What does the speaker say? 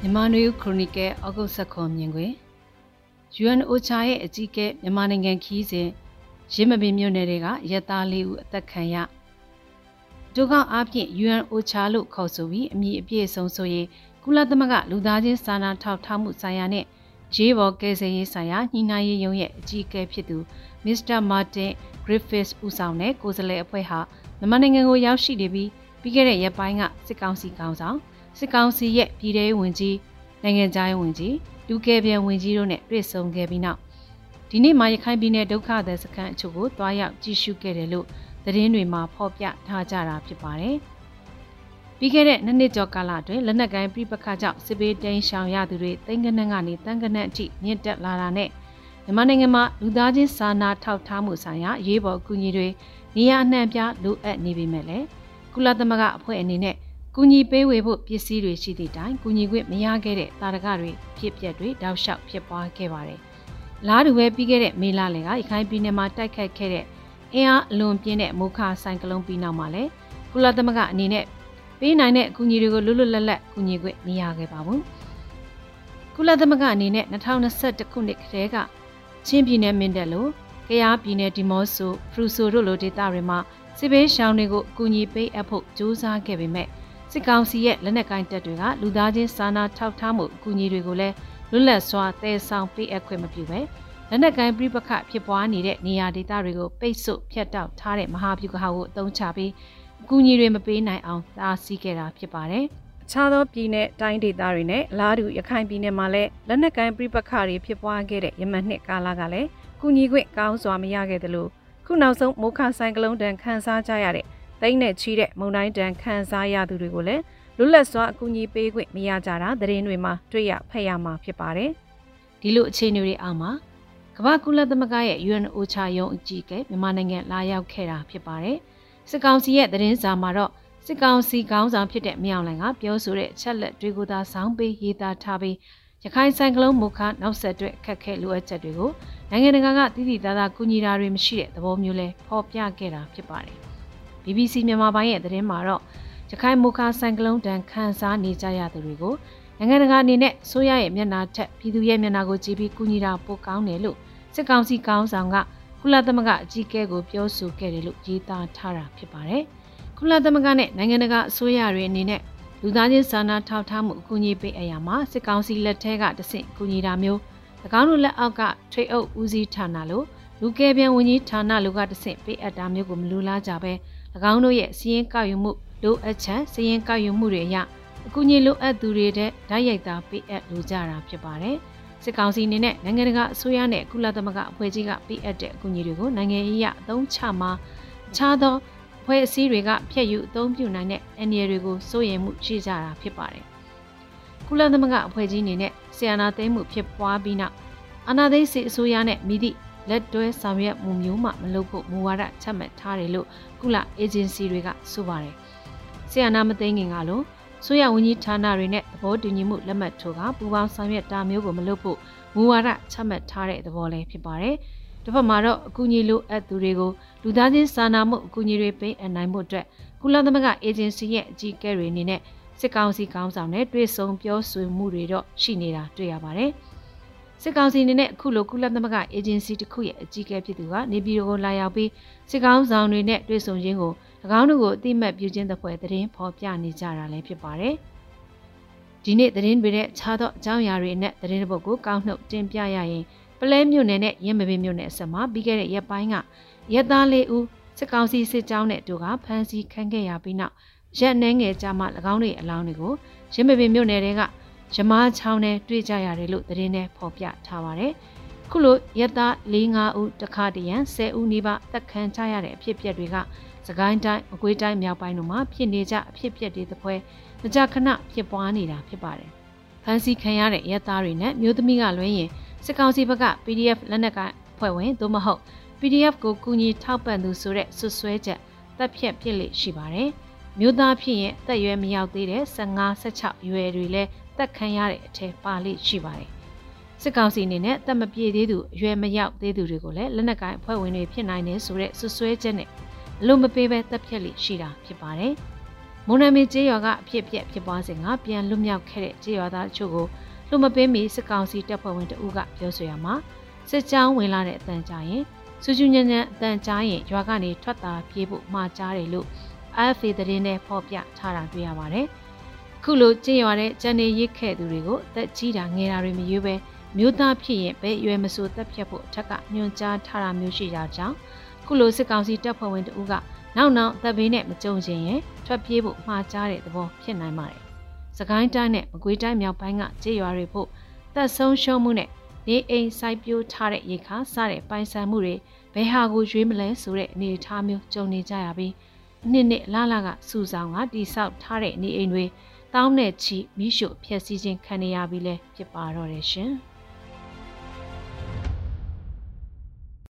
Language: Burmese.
မြန်မာနွေဦးခရိုနီကယ်ဩဂုတ်ဆက်ခွန်မြင်ကွင် UN OCHA ရဲ့အကြီးအကဲမြန်မာနိုင်ငံခီးစဉ်ရင်းမပင်မြို့နယ်တွေကရက်သားလေးဦးအသက်ခံရဒုက္ခအပြင် UN OCHA လို့ခေါ်ဆိုပြီးအမည်အပြည့်ဆုံးဆိုရင်ကုလသမဂ္ဂလူသားချင်းစာနာထောက်ထားမှုဆိုင်ရာနဲ့ဂျေးဘော်ကယ်ဆယ်ရေးဆိုင်ရာညှိနှိုင်းရေးရုံးရဲ့အကြီးအကဲဖြစ်သူမစ္စတာမာတင်ဂရစ်ဖစ်ဦးဆောင်တဲ့ကိုယ်စားလှယ်အဖွဲ့ဟာမြန်မာနိုင်ငံကိုရောက်ရှိနေပြီးပြီးခဲ့တဲ့ရက်ပိုင်းကစစ်ကောင်စီကောင်ဆောင် စစ်ကောင်စီရဲ့ပြည်ထောင်ဝင်ကြီးနိုင်ငံခြားရေးဝန်ကြီးလူကယ်ပြန်ဝန်ကြီးတို့နဲ့တွေ့ဆုံခဲ့ပြီးနောက်ဒီနေ့မှာရခိုင်ပြည်နယ်ဒုက္ခသည်စခန်းအချို့ကိုတွားရောက်ကြည့်ရှုခဲ့တယ်လို့သတင်းတွေမှာဖော်ပြထားကြတာဖြစ်ပါတယ်။ပြီးခဲ့တဲ့နှစ်နှစ်ကျော်ကာလအတွင်းလက်နက်ကိုင်းပြပခါကြောင့်စစ်ဘေးတိမ်းရှောင်ရသူတွေတိမ်ကနန်းကနေတန်းကနန်းအထိမြင့်တက်လာတာနဲ့မြန်မာနိုင်ငံမှာလူသားချင်းစာနာထောက်ထားမှုဆိုင်ရာရေးပေါ်အကူအညီတွေနေရာအနှံ့ပြားလိုအပ်နေပေမဲ့လည်းကုလသမဂ္ဂအဖွဲ့အနေနဲ့ ကူညီပေးဝေဖို့ပစ္စည်းတွေရှိသည့်တိုင်ကူညီခွင့်မရခဲ့တဲ့တာရကတွေဖြစ်ပျက်တွေတောက်လျှောက်ဖြစ်ပွားခဲ့ပါတယ်။လားတူပဲပြီးခဲ့တဲ့မေလလယ်ကရခိုင်ပြည်နယ်မှာတိုက်ခတ်ခဲ့တဲ့အင်အားအလွန်ပြင်းတဲ့မိုခါဆိုင်ကလုန်းပြီးနောက်မှာလည်းကုလသမဂ္ဂအနေနဲ့ပေးနိုင်တဲ့အကူအညီတွေကိုလွတ်လွတ်လပ်လပ်ကူညီခွင့်မရခဲ့ပါဘူး။ကုလသမဂ္ဂအနေနဲ့2021ခုနှစ်ကတည်းကချင်းပြည်နယ်မင်းတပ်လိုကယားပြည်နယ်ဒီမော့ဆိုဖရူဆိုတို့လိုဒေသတွေမှာစစ်ဘေးရှောင်တွေကိုအကူအညီပေးအပ်ဖို့ကြိုးစားခဲ့ပေမဲ့ စစ်ကောင်စီရဲ့လက်နက်ကိုင်တပ်တွေကလူသားချင်းစာနာထောက်ထားမှုအကူအညီတွေကိုလည်းလွတ်လပ်စွာတည်ဆောင်ပေးအပ်ခွင့်မပြုပဲလက်နက်ကိုင်ပြပခဖြစ်ပွားနေတဲ့နေရာဒေသတွေကိုပိတ်ဆို့ဖျက်တောက်ထားတဲ့မဟာဗျူဟာကိုအသုံးချပြီးအကူအညီတွေမပေးနိုင်အောင်တားဆီးခဲ့တာဖြစ်ပါတယ်။အခြားသောပြည်내တိုင်းဒေသတွေနဲ့အလားတူရခိုင်ပြည်နယ်မှာလည်းလက်နက်ကိုင်ပြပခတွေဖြစ်ပွားခဲ့တဲ့ယမန်နှစ်ကာလကလည်းကူညီခွင့်ကောင်းစွာမရခဲ့သလိုခုနောက်ဆုံးမိုခါဆိုင်ကလုန်းတန်ခန်းစားကြရတဲ့ သိန်းနဲ့ချီတဲ့မုံတိုင်းတန်ခန်းစားရသူတွေကိုလည်းလွတ်လပ်စွာအကူအညီပေးခွင့်မရကြတာသတင်းတွေမှာတွေ့ရဖတ်ရမှာဖြစ်ပါတယ်။ဒီလိုအခြေအနေတွေအောက်မှာကမ္ဘာကုလသမဂ္ဂရဲ့ UNOCHA ရုံးအကြီးအကဲမြန်မာနိုင်ငံလာရောက်ခဲ့တာဖြစ်ပါတယ်။စစ်ကောင်စီရဲ့သတင်းစာမှာတော့စစ်ကောင်စီခေါင်းဆောင်ဖြစ်တဲ့မြောင်လိုင်ကပြောဆိုတဲ့အချက်လက်တွေကိုသာစောင်းပေးရေးသားထားပြီးရခိုင်ဆိုင်ကလုန်းမုခနောက်ဆက်တွဲအခက်ခဲလိုအပ်ချက်တွေကိုနိုင်ငံတကာကတည်တည်သားသားကူညီတာတွေမရှိတဲ့သဘောမျိုးလဲဖော်ပြခဲ့တာဖြစ်ပါတယ်။ BBC မြန်မာပိုင်းရဲ့သတင်းမှာတော့ရခိုင်မူခါဆိုင်ကလုန်းတန်ခန်းစားနေကြရသူတွေကိုနိုင်ငံတကာအနေနဲ့ဆိုရရဲ့မျက်နှာထက်ပြည်သူရဲ့မျက်နှာကိုကြည့်ပြီးကူညီတာပိုကောင်းတယ်လို့စစ်ကောင်စီကောင်းဆောင်ကကုလသမဂ္ဂအကြီးအကဲကိုပြောဆိုခဲ့တယ်လို့ရေးသားထားတာဖြစ်ပါတယ်။ကုလသမဂ္ဂနဲ့နိုင်ငံတကာအစိုးရတွေအနေနဲ့လူသားချင်းစာနာထောက်ထားမှုအကူအညီပေးအရာမှာစစ်ကောင်စီလက်ထက်ကတဆင့်ကူညီတာမျိုး၎င်းတို့လက်အောက်ကထွေအုပ်ဦးစီးဌာနလို့ လူကယ်ပြန်ဝန်ကြီးဌာနလိုကတဆင့်ပေးအပ်တာမျိုးကိုမလူလားကြပဲ၎င်းတို့ရဲ့စီးရင်ကောက်ယူမှုလိုအပ်ချက်စီးရင်ကောက်ယူမှုတွေအရအကူအညီလိုအပ်သူတွေတဲ့ဓာတ်ရိုက်သားပေးအပ်လိုကြတာဖြစ်ပါတယ်။စစ်ကောင်စီအနေနဲ့နိုင်ငံတကာအစိုးရနဲ့ကုလသမဂ္ဂအဖွဲ့ကြီးကပေးအပ်တဲ့အကူအညီတွေကိုနိုင်ငံရေးအသုံးချမှာအခြားသောဖွဲ့အစည်းတွေကဖျက်ယူအသုံးပြုနိုင်တဲ့အန္တရာယ်တွေကိုစိုးရိမ်မှုရှိကြတာဖြစ်ပါတယ်။ကုလသမဂ္ဂအဖွဲ့ကြီးအနေနဲ့ဆီယနာသိမ်းမှုဖြစ်ပွားပြီးနောက်အာဏာသိမ်းစစ်အစိုးရနဲ့မိသည့် လက်တွဲဆောင်ရွက်မှုမျိုးမှမလုပ်ဖို့မူဝါဒချမှတ်ထားတယ်လို့ကုလအေဂျင်စီတွေကဆိုပါတယ်။ဆီယနာမသိငင်ကလို့ဆိုရဝန်ကြီးဌာနတွေနဲ့သဘောတူညီမှုလက်မှတ်ထိုးကပူးပေါင်းဆောင်ရွက်တာမျိုးကိုမလုပ်ဖို့မူဝါဒချမှတ်ထားတဲ့သဘောလည်းဖြစ်ပါတယ်။တစ်ဖက်မှာတော့အကူအညီလိုအပ်သူတွေကိုလူသားချင်းစာနာမှုအကူအညီတွေပေးအပ်နိုင်မှုအတွက်ကုလသမဂ္ဂအေဂျင်စီရဲ့အကြီးအကဲတွေအနေနဲ့စစ်ကောင်စီကောင်းဆောင်နဲ့တွေ့ဆုံပြောဆိုမှုတွေတော့ရှိနေတာတွေ့ရပါတယ်။ စစ်ကောင်စီအနေနဲ့အခုလိုကုလသမဂ္ဂအေဂျင်စီတစ်ခုရဲ့အကြီးအကဲဖြစ်သူကနေပြည်တော်ကိုလာရောက်ပြီးစစ်ကောင်ဆောင်တွေနဲ့တွေ့ဆုံခြင်းကို၎င်းတို့ကိုအတိမတ်ပြုခြင်းသဖွယ်သတင်းဖော်ပြနေကြတာလည်းဖြစ်ပါတယ်။ဒီနေ့သတင်းတွေနဲ့ခြားသောအကြောင်းအရာတွေနဲ့သတင်းတစ်ပုဒ်ကိုကောက်နှုတ်တင်ပြရရင်ပလဲမြို့နယ်နဲ့ရင်းမပင်မြို့နယ်အစပ်မှာပြီးခဲ့တဲ့ရက်ပိုင်းကရက်သားလေးဦးစစ်ကောင်စီစစ်ကြောင်းနဲ့တို့ကဖမ်းဆီးခံခဲ့ရပြီးနောက်ရက်နှဲငယ်ကြမှာ၎င်းတွေအလောင်းတွေကိုရင်းမပင်မြို့နယ်တွေက ရမားချောင်းနဲ့တွေ့ကြရတယ်လို့သတင်းနဲ့ဖော်ပြထားပါတယ်။ခုလိုရက်သား၄၅ဦးတခါတရံ10ဦးနီးပါးတက်ခံကြရတဲ့အဖြစ်အပျက်တွေကစကိုင်းတိုင်းအကွေးတိုင်းမြောက်ပိုင်းတို့မှာဖြစ်နေကြအဖြစ်အပျက်တွေသဖွယ်မကြခဏဖြစ်ပွားနေတာဖြစ်ပါတယ်။ဖန်စီခံရတဲ့ရက်သားတွေနဲ့မျိုးသမီးကလွှဲရင်စစ်ကောင်စီဘက်က PDF လက်နက်ကဖွဲ့ဝင်သို့မဟုတ် PDF ကိုကူညီထောက်ပံ့သူဆိုတဲ့ဆွဆွဲချက်တပ်ဖြတ်ဖြစ်လေရှိပါတယ်။ မြို့သားဖြစ်ရင်တက်ရွယ်မရောက်သေးတဲ့15 16ရွယ်တွေလည်းတက်ခံရတဲ့အထက်ပါလိရှိပါတယ်။စစ်ကောင်စီအနေနဲ့တက်မပြေသေးသူအရွယ်မရောက်သေးသူတွေကိုလည်းလက်နက်ကိုင်အဖွဲ့ဝင်တွေဖြစ်နိုင်တယ်ဆိုတဲ့ဆွဆွဲချက်နဲ့အလို့မပေးဘဲတက်ဖြတ်လိရှိတာဖြစ်ပါတယ်။မုံနမီကျေးရွာကအဖြစ်ပြက်ဖြစ်ပွားစဉ်ကပြန်လွတ်မြောက်ခဲ့တဲ့ကျေးရွာသားတို့ကိုလူမပင်းမီစစ်ကောင်စီတပ်ဖွဲ့ဝင်တအုပ်ကပြောဆိုရမှာစစ်ကြောင်းဝင်လာတဲ့အတန်ကြာရင်စူးကျူးညံ့ညံ့အတန်ကြာရင်ရွာကနေထွက်တာပြေးဖို့မှာကြားတယ်လို့ AFA သတင်းနဲ့ဖော်ပြထားတာတွေ့ရပါတယ်။ခုလိုကျင့်ရွာတဲ့ကြံနေရစ်ခဲ့သူတွေကိုတက်ကြီးတာငယ်တာတွေမရွေးပဲမျိုးသားဖြစ်ရင်ပဲရွယ်မဆိုတက်ဖြတ်ဖို့အထက်ကညွှန်ကြားထားတာမျိုးရှိကြကြောင်းခုလိုစစ်ကောင်စီတပ်ဖွဲ့ဝင်တဦးကနောက်နောက်တပ်ဘေးနဲ့မကြုံချင်ရင်ထွက်ပြေးဖို့မှားကြားတဲ့သဘောဖြစ်နိုင်ပါတယ်။စကိုင်းတိုင်းနဲ့မကွေးတိုင်းမြောက်ပိုင်းကကြေးရွာတွေဖို့တပ်ဆုံးရှုံးမှုနဲ့နေအိမ်စိုက်ပျိုးထားတဲ့ရေခါစတဲ့ပိုင်ဆိုင်မှုတွေဘယ်ဟာကိုရွေးမလဲဆိုတဲ့အနေအထားမျိုးကြုံနေကြရပြီး နှစ်နှစ်လာလာကစူဆောင်ကတိဆောက်ထားတဲ့နေအိမ်တွေတောင်းနဲ့ချီမိရှုဖျက်ဆီးခြင်းခံရပြီးလဲဖြစ်ပါတော့တယ်ရှင်။